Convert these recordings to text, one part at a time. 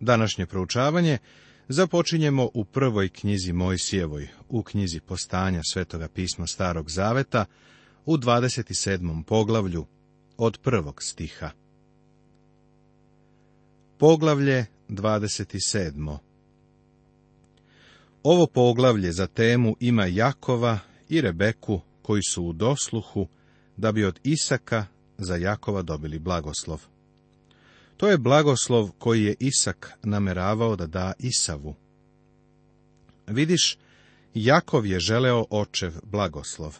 Današnje proučavanje započinjemo u prvoj knjizi Mojsijevoj, u knjizi postanja Svetoga pisma Starog Zaveta, u 27. poglavlju, od prvog stiha. Poglavlje 27. Ovo poglavlje za temu ima Jakova i Rebeku koji su u dosluhu da bi od Isaka za Jakova dobili blagoslov. To je blagoslov koji je Isak nameravao da da Isavu. Vidiš, Jakov je želeo očev blagoslov.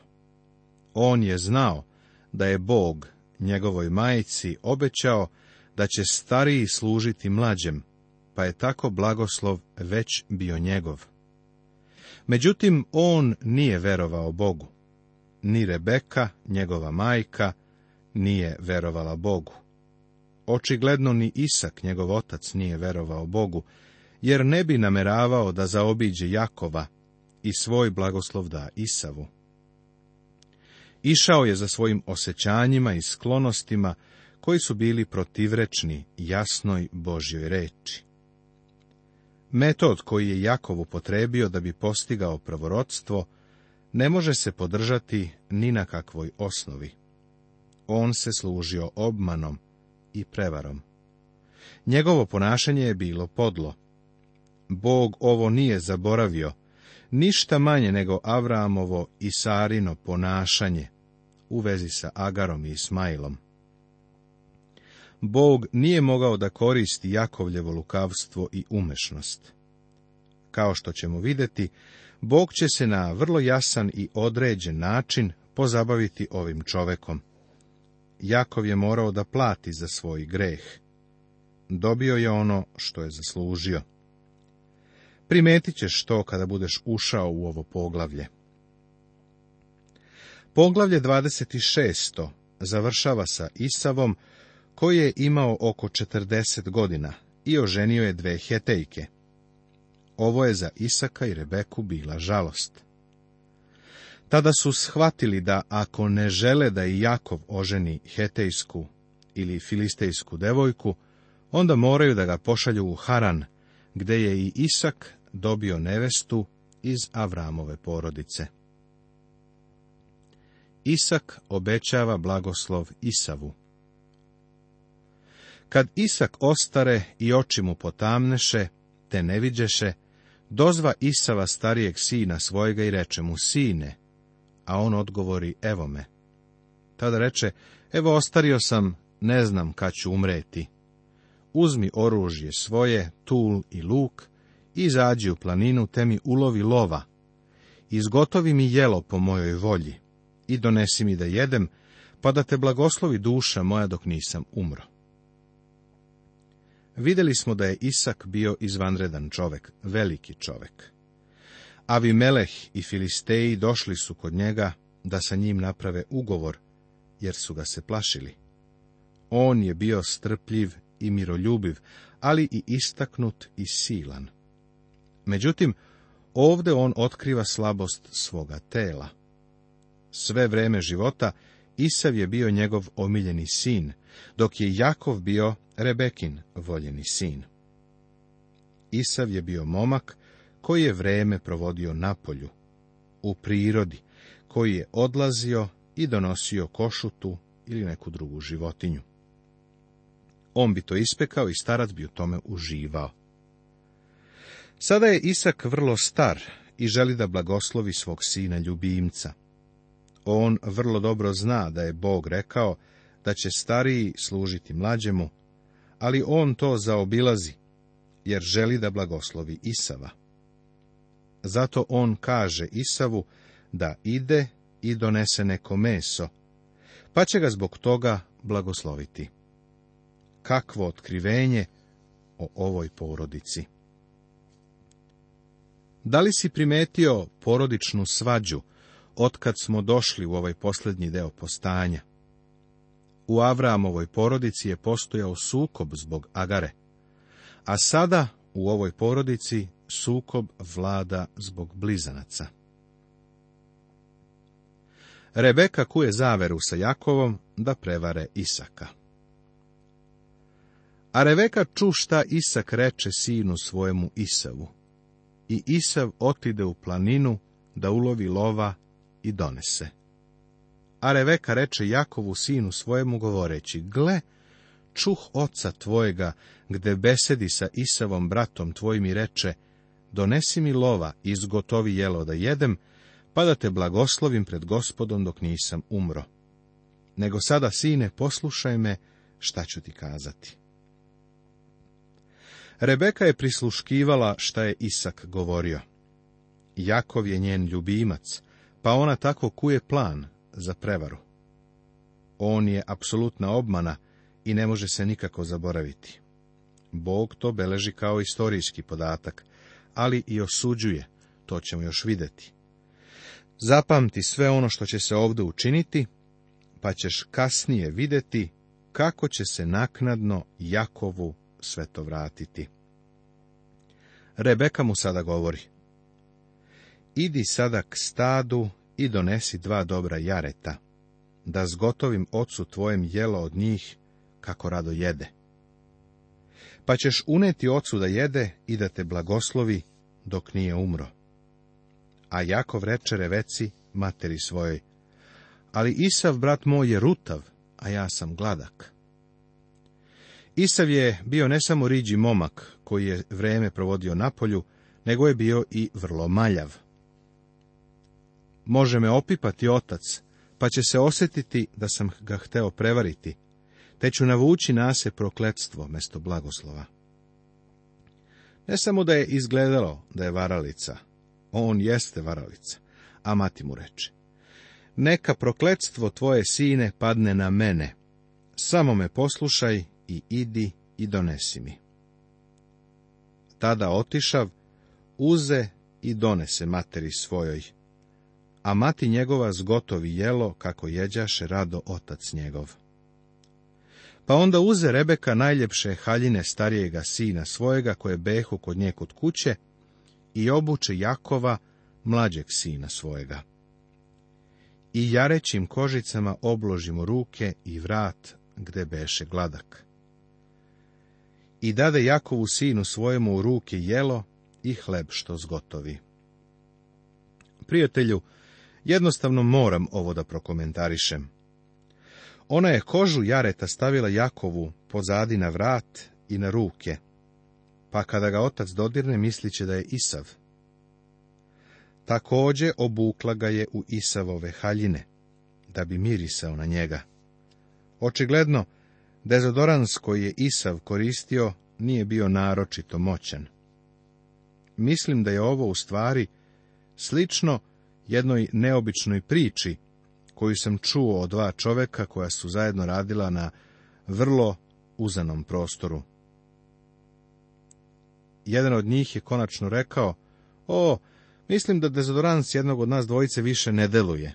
On je znao da je Bog njegovoj majici obećao da će stariji služiti mlađem, pa je tako blagoslov već bio njegov. Međutim, on nije verovao Bogu. Ni Rebeka, njegova majka, nije verovala Bogu. Očigledno ni Isak, njegov otac, nije verovao Bogu, jer ne bi nameravao da zaobiđe Jakova i svoj blagoslov da Isavu. Išao je za svojim osjećanjima i sklonostima koji su bili protivrečni jasnoj Božjoj reči. Metod koji je Jakov upotrebio da bi postigao pravorodstvo ne može se podržati ni na kakvoj osnovi. On se služio obmanom, i prevarom. Njegovo ponašanje je bilo podlo. Bog ovo nije zaboravio, ništa manje nego Avramovo i Sarino ponašanje u vezi sa Agarom i Ismailom. Bog nije mogao da koristi Jakovljevo lukavstvo i umešnost. Kao što ćemo vidjeti, Bog će se na vrlo jasan i određen način pozabaviti ovim čovekom. Jakov je morao da plati za svoj greh. Dobio je ono što je zaslužio. Primetit ćeš to kada budeš ušao u ovo poglavlje. Poglavlje 26. završava sa Isavom, koji je imao oko 40 godina i oženio je dve hetejke. Ovo je za Isaka i Rebeku bila žalost. Tada su shvatili da ako ne žele da i Jakov oženi hetejsku ili filistejsku devojku, onda moraju da ga pošalju u Haran, gde je i Isak dobio nevestu iz Avramove porodice. Isak obećava blagoslov Isavu. Kad Isak ostare i oči mu potamneše, te ne viđeše, dozva Isava starijeg sina svojega i reče mu, sine, a on odgovori, evo me. Tada reče, evo ostario sam, ne znam kad ću umreti. Uzmi oružje svoje, tul i luk, i izađi u planinu, te mi ulovi lova. Izgotovi mi jelo po mojoj volji i donesi mi da jedem, pa da te blagoslovi duša moja dok nisam umro. Vidjeli smo da je Isak bio izvanredan čovek, veliki čovek. Avimeleh i Filisteji došli su kod njega da sa njim naprave ugovor, jer su ga se plašili. On je bio strpljiv i miroljubiv, ali i istaknut i silan. Međutim, ovde on otkriva slabost svoga tela. Sve vreme života Isav je bio njegov omiljeni sin, dok je Jakov bio Rebekin voljeni sin. Isav je bio momak koji je vreme provodio na polju, u prirodi, koji je odlazio i donosio košutu ili neku drugu životinju. On bi to ispekao i starac bi u tome uživao. Sada je Isak vrlo star i želi da blagoslovi svog sina ljubimca. On vrlo dobro zna da je Bog rekao da će stariji služiti mlađemu, ali on to zaobilazi, jer želi da blagoslovi Isava. Zato on kaže Isavu da ide i donese neko meso, pa će ga zbog toga blagosloviti. Kakvo otkrivenje o ovoj porodici. Da li si primetio porodičnu svađu otkad smo došli u ovaj posljednji deo postanja? U Avramovoj porodici je postojao sukob zbog Agare, a sada u ovoj porodici sukob vlada zbog blizanaca. Rebeka kuje zaveru sa Jakovom da prevare Isaka. A Rebeka ču šta Isak reče sinu svojemu Isavu. I Isav otide u planinu da ulovi lova i donese. A Rebeka reče Jakovu sinu svojemu govoreći, gle, čuh oca tvojega, gde besedi sa Isavom bratom tvojim i reče, donesi mi lova izgotovi jelo da jedem, pa da te blagoslovim pred gospodom dok nisam umro. Nego sada, sine, poslušaj me, šta ću ti kazati. Rebeka je prisluškivala šta je Isak govorio. Jakov je njen ljubimac, pa ona tako kuje plan za prevaru. On je apsolutna obmana, i ne može se nikako zaboraviti. Bog to beleži kao istorijski podatak, ali i osuđuje, to ćemo još vidjeti. Zapamti sve ono što će se ovdje učiniti, pa ćeš kasnije vidjeti kako će se naknadno Jakovu sve to vratiti. Rebeka mu sada govori. Idi sada k stadu i donesi dva dobra jareta, da zgotovim ocu tvojem jelo od njih kako rado jede. Pa ćeš uneti ocu da jede i da te blagoslovi dok nije umro. A Jakov reče veci materi svojoj, ali Isav, brat moj, je rutav, a ja sam gladak. Isav je bio ne samo riđi momak, koji je vreme provodio na polju, nego je bio i vrlo maljav. Može me opipati otac, pa će se osjetiti da sam ga hteo prevariti, te ću navući na se prokletstvo mesto blagoslova. Ne samo da je izgledalo da je varalica, on jeste varalica, a mati mu reče, neka prokletstvo tvoje sine padne na mene, samo me poslušaj i idi i donesi mi. Tada otišav, uze i donese materi svojoj, a mati njegova zgotovi jelo, kako jeđaše rado otac njegov. Pa onda uze Rebeka najljepše haljine starijega sina svojega, koje behu kod nje kod kuće, i obuče Jakova, mlađeg sina svojega. I jarećim kožicama obložimo ruke i vrat, gde beše gladak. I dade Jakovu sinu svojemu u ruke jelo i hleb što zgotovi. Prijatelju, jednostavno moram ovo da prokomentarišem. Ona je kožu jareta stavila Jakovu pozadi na vrat i na ruke, pa kada ga otac dodirne misliće da je Isav. Takođe obukla ga je u Isavove haljine, da bi mirisao na njega. Očigledno, dezodorans koji je Isav koristio nije bio naročito moćan. Mislim da je ovo u stvari slično jednoj neobičnoj priči koju sam čuo od dva čoveka koja su zajedno radila na vrlo uzanom prostoru. Jedan od njih je konačno rekao, o, mislim da dezodorans jednog od nas dvojice više ne deluje.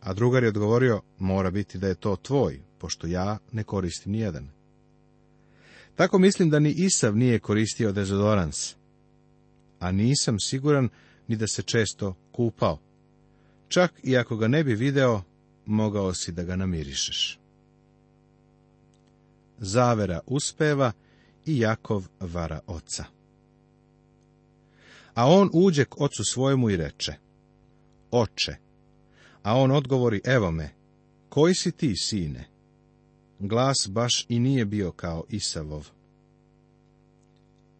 A drugar je odgovorio, mora biti da je to tvoj, pošto ja ne koristim nijedan. Tako mislim da ni Isav nije koristio dezodorans, a nisam siguran ni da se često kupao. Čak i ako ga ne bi video, mogao si da ga namirišeš. Zavera uspeva i Jakov vara oca. A on uđe k ocu svojemu i reče, Oče, a on odgovori, evo me, koji si ti, sine? Glas baš i nije bio kao Isavov.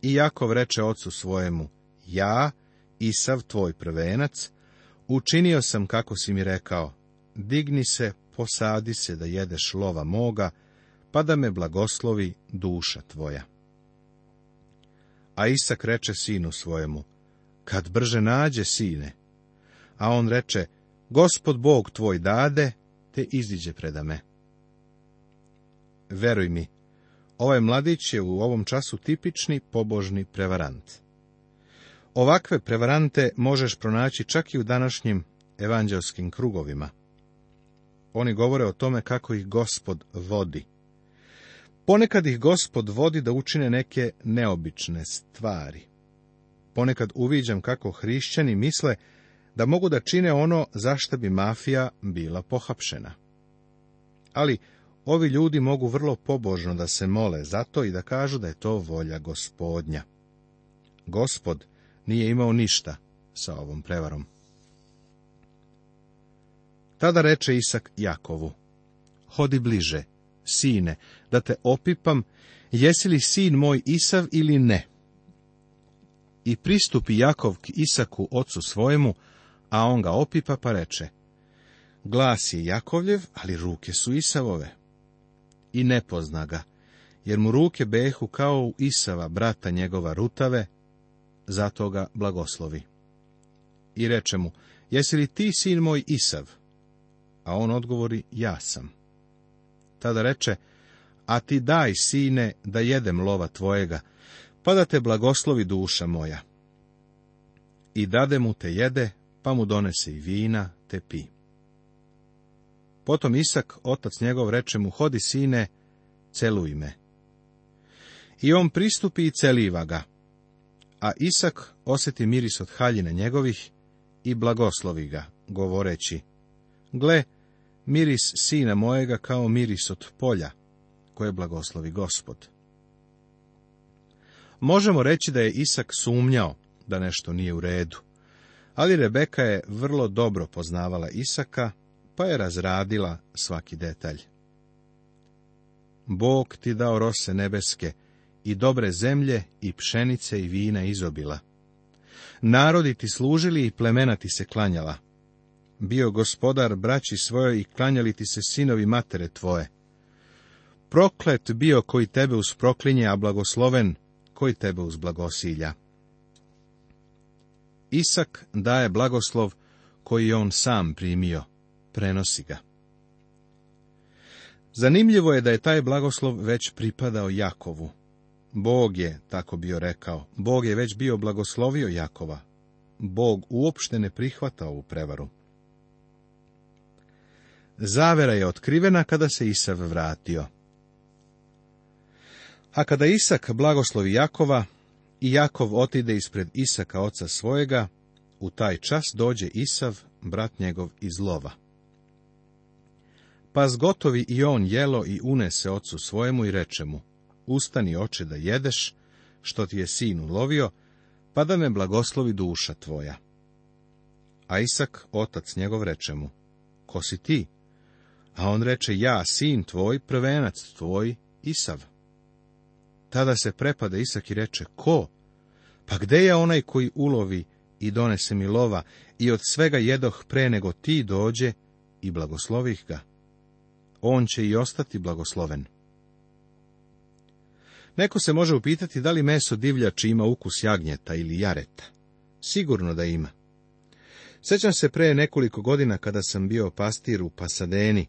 I Jakov reče ocu svojemu, ja, Isav, tvoj prvenac, Učinio sam kako si mi rekao, digni se, posadi se da jedeš lova moga, pa da me blagoslovi duša tvoja. A Isak reče sinu svojemu, kad brže nađe sine. A on reče, gospod Bog tvoj dade, te iziđe preda me. Veruj mi, ovaj mladić je u ovom času tipični pobožni prevarant. Ovakve prevarante možeš pronaći čak i u današnjim evanđelskim krugovima. Oni govore o tome kako ih gospod vodi. Ponekad ih gospod vodi da učine neke neobične stvari. Ponekad uviđam kako hrišćani misle da mogu da čine ono zašto bi mafija bila pohapšena. Ali ovi ljudi mogu vrlo pobožno da se mole zato i da kažu da je to volja gospodnja. Gospod nije imao ništa sa ovom prevarom. Tada reče Isak Jakovu, hodi bliže, sine, da te opipam, jesi li sin moj Isav ili ne? I pristupi Jakov k Isaku, ocu svojemu, a on ga opipa pa reče, glas je Jakovljev, ali ruke su Isavove. I ne pozna ga, jer mu ruke behu kao u Isava, brata njegova Rutave, zato ga blagoslovi. I reče mu, jesi li ti sin moj Isav? A on odgovori, ja sam. Tada reče, a ti daj, sine, da jedem lova tvojega, pa da te blagoslovi duša moja. I dade mu te jede, pa mu donese i vina, te pi. Potom Isak, otac njegov, reče mu, hodi, sine, celuj me. I on pristupi i celiva ga. A Isak osjeti miris od haljine njegovih i blagoslovi ga, govoreći, Gle, miris sina mojega kao miris od polja, koje blagoslovi gospod. Možemo reći da je Isak sumnjao da nešto nije u redu, ali Rebeka je vrlo dobro poznavala Isaka, pa je razradila svaki detalj. Bog ti dao rose nebeske, i dobre zemlje i pšenice i vina izobila. Narodi ti služili i plemena ti se klanjala. Bio gospodar braći svojoj i klanjali ti se sinovi matere tvoje. Proklet bio koji tebe usproklinje, a blagosloven koji tebe blagosilja. Isak daje blagoslov koji je on sam primio, prenosi ga. Zanimljivo je da je taj blagoslov već pripadao Jakovu, Bog je, tako bio rekao, Bog je već bio blagoslovio Jakova. Bog uopšte ne prihvata ovu prevaru. Zavera je otkrivena kada se Isav vratio. A kada Isak blagoslovi Jakova, i Jakov otide ispred Isaka oca svojega, u taj čas dođe Isav, brat njegov iz lova. Pa zgotovi i on jelo i unese ocu svojemu i reče mu, ustani oče da jedeš, što ti je sin ulovio, pa da me blagoslovi duša tvoja. A Isak, otac njegov, reče mu, ko si ti? A on reče, ja, sin tvoj, prvenac tvoj, Isav. Tada se prepada Isak i reče, ko? Pa gde je onaj koji ulovi i donese mi lova i od svega jedoh pre nego ti dođe i blagoslovih ga? On će i ostati blagosloven. Neko se može upitati da li meso divljači ima ukus jagnjeta ili jareta. Sigurno da ima. Sjećam se pre nekoliko godina kada sam bio pastir u Pasadeni.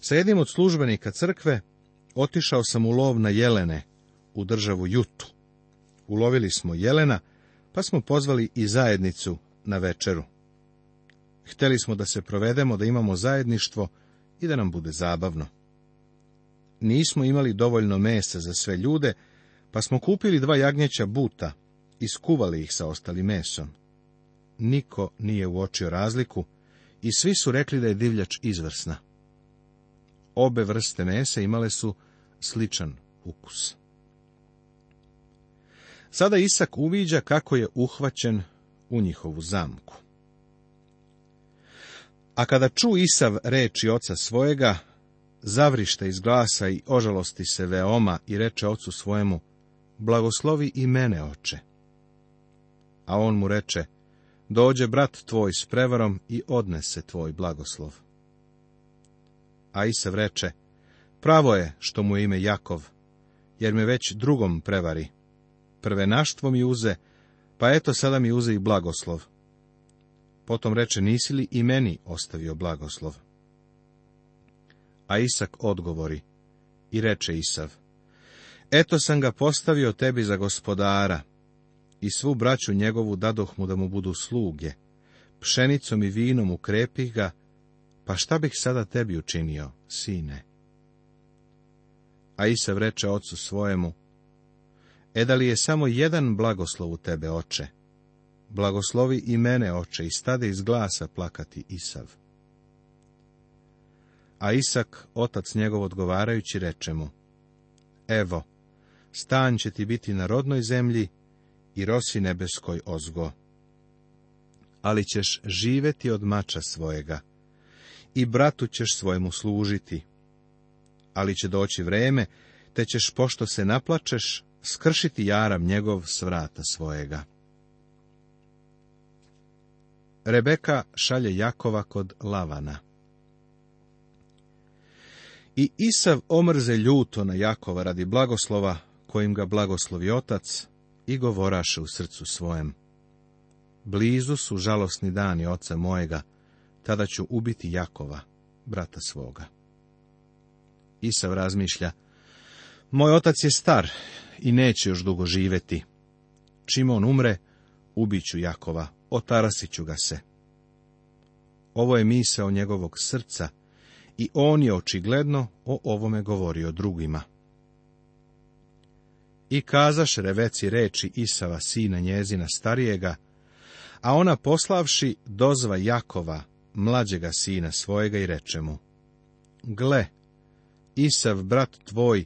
Sa jednim od službenika crkve otišao sam u lov na jelene u državu Jutu. Ulovili smo jelena, pa smo pozvali i zajednicu na večeru. Hteli smo da se provedemo, da imamo zajedništvo i da nam bude zabavno nismo imali dovoljno mesa za sve ljude, pa smo kupili dva jagnjeća buta i skuvali ih sa ostalim mesom. Niko nije uočio razliku i svi su rekli da je divljač izvrsna. Obe vrste mesa imale su sličan ukus. Sada Isak uviđa kako je uhvaćen u njihovu zamku. A kada ču Isav reči oca svojega, zavrište iz glasa i ožalosti se veoma i reče ocu svojemu, blagoslovi i mene, oče. A on mu reče, dođe brat tvoj s prevarom i odnese tvoj blagoslov. A Isav reče, pravo je što mu je ime Jakov, jer me već drugom prevari. Prvenaštvo mi uze, pa eto sada mi uze i blagoslov. Potom reče, nisi li i meni ostavio blagoslov? A Isak odgovori. I reče Isav. Eto sam ga postavio tebi za gospodara. I svu braću njegovu dadoh mu da mu budu sluge. Pšenicom i vinom ukrepih ga. Pa šta bih sada tebi učinio, sine? A Isav reče ocu svojemu. E da li je samo jedan blagoslov u tebe, oče? Blagoslovi i mene, oče, i stade iz glasa plakati Isav. A Isak, otac njegov odgovarajući, reče mu, Evo, stan će ti biti na rodnoj zemlji i rosi nebeskoj ozgo. Ali ćeš živeti od mača svojega i bratu ćeš svojemu služiti. Ali će doći vreme, te ćeš, pošto se naplačeš, skršiti jaram njegov s vrata svojega. Rebeka šalje Jakova kod Lavana. I Isav omrze ljuto na Jakova radi blagoslova, kojim ga blagoslovi otac, i govoraše u srcu svojem. Blizu su žalosni dani oca mojega, tada ću ubiti Jakova, brata svoga. Isav razmišlja, moj otac je star i neće još dugo živeti. Čim on umre, ubiću Jakova, otarasiću ga se. Ovo je misao njegovog srca, i on je očigledno o ovome govorio drugima. I kazaš reveci reči Isava sina njezina starijega, a ona poslavši dozva Jakova, mlađega sina svojega i reče mu, Gle, Isav, brat tvoj,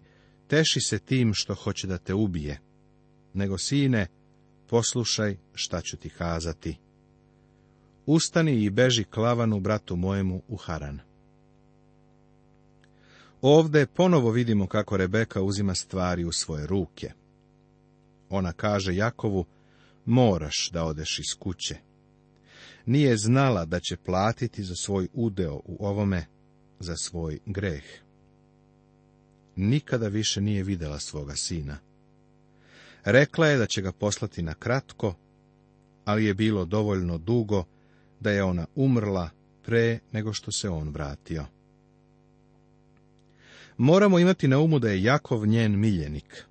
teši se tim što hoće da te ubije, nego sine, poslušaj šta ću ti kazati. Ustani i beži klavanu bratu mojemu u Haran. Ovde ponovo vidimo kako Rebeka uzima stvari u svoje ruke. Ona kaže Jakovu, moraš da odeš iz kuće. Nije znala da će platiti za svoj udeo u ovome, za svoj greh. Nikada više nije videla svoga sina. Rekla je da će ga poslati na kratko, ali je bilo dovoljno dugo da je ona umrla pre nego što se on vratio. Moramo imati na umu da je Jakov njen miljenik.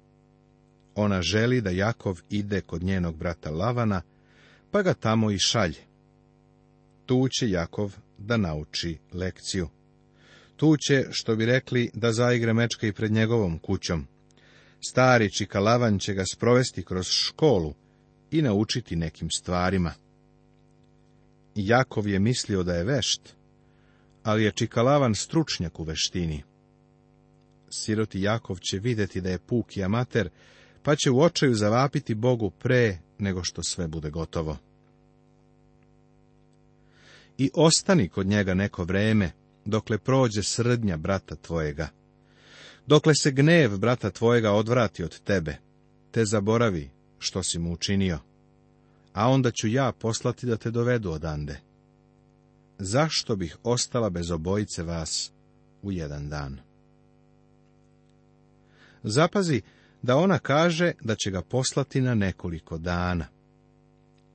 Ona želi da Jakov ide kod njenog brata Lavana, pa ga tamo i šalje. Tu će Jakov da nauči lekciju. Tu će, što bi rekli, da zaigre mečka i pred njegovom kućom. Stari čika Lavan će ga sprovesti kroz školu i naučiti nekim stvarima. Jakov je mislio da je vešt, ali je Čikalavan stručnjak u veštini siroti Jakov će vidjeti da je puki amater, pa će u očaju zavapiti Bogu pre nego što sve bude gotovo. I ostani kod njega neko vreme, dokle prođe srdnja brata tvojega. Dokle se gnev brata tvojega odvrati od tebe, te zaboravi što si mu učinio. A onda ću ja poslati da te dovedu odande. Zašto bih ostala bez obojice vas u jedan dan? Zapazi da ona kaže da će ga poslati na nekoliko dana.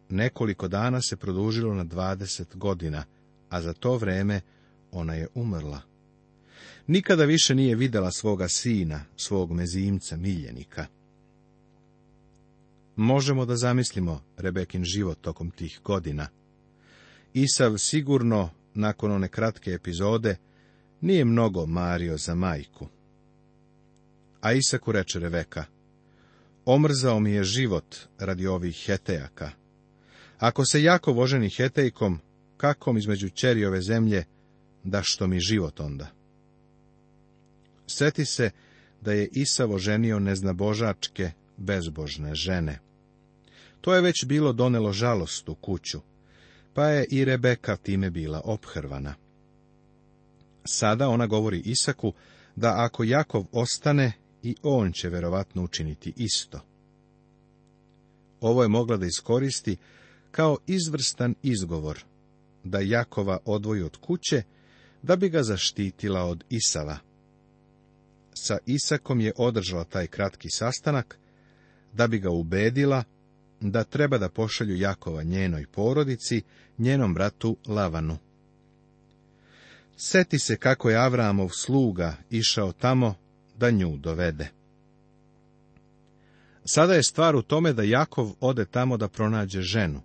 Nekoliko dana se produžilo na dvadeset godina, a za to vreme ona je umrla. Nikada više nije vidjela svoga sina, svog mezimca, miljenika. Možemo da zamislimo Rebekin život tokom tih godina. Isav sigurno, nakon one kratke epizode, nije mnogo mario za majku. A Isaku reče Reveka, omrzao mi je život radi ovih hetejaka. Ako se jako voženi hetejkom, kakom između čeri ove zemlje, da što mi život onda? sjeti se da je Isavo ženio neznabožačke, bezbožne žene. To je već bilo donelo žalost u kuću, pa je i Rebeka time bila ophrvana. Sada ona govori Isaku da ako Jakov ostane i on će verovatno učiniti isto. Ovo je mogla da iskoristi kao izvrstan izgovor, da Jakova odvoji od kuće, da bi ga zaštitila od Isava. Sa Isakom je održala taj kratki sastanak, da bi ga ubedila da treba da pošalju Jakova njenoj porodici, njenom bratu Lavanu. Seti se kako je Avramov sluga išao tamo da nju dovede. Sada je stvar u tome da Jakov ode tamo da pronađe ženu,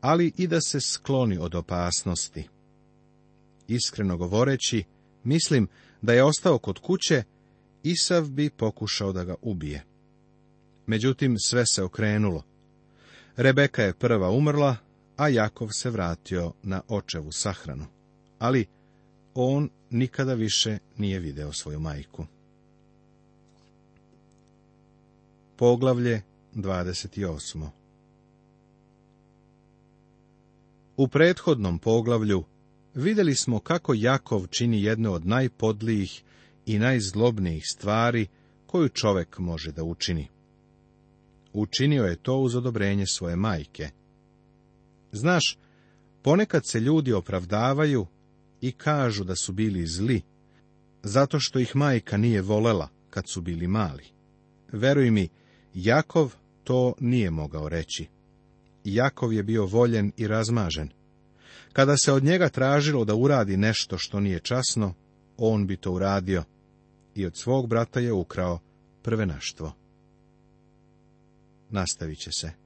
ali i da se skloni od opasnosti. Iskreno govoreći, mislim da je ostao kod kuće, Isav bi pokušao da ga ubije. Međutim, sve se okrenulo. Rebeka je prva umrla, a Jakov se vratio na očevu sahranu. Ali on nikada više nije video svoju majku. Poglavlje 28. U prethodnom poglavlju vidjeli smo kako Jakov čini jednu od najpodlijih i najzlobnijih stvari koju čovek može da učini. Učinio je to uz odobrenje svoje majke. Znaš, ponekad se ljudi opravdavaju i kažu da su bili zli, zato što ih majka nije volela kad su bili mali. Veruj mi, Jakov to nije mogao reći. Jakov je bio voljen i razmažen. Kada se od njega tražilo da uradi nešto što nije časno, on bi to uradio i od svog brata je ukrao prvenaštvo. Nastavit će se.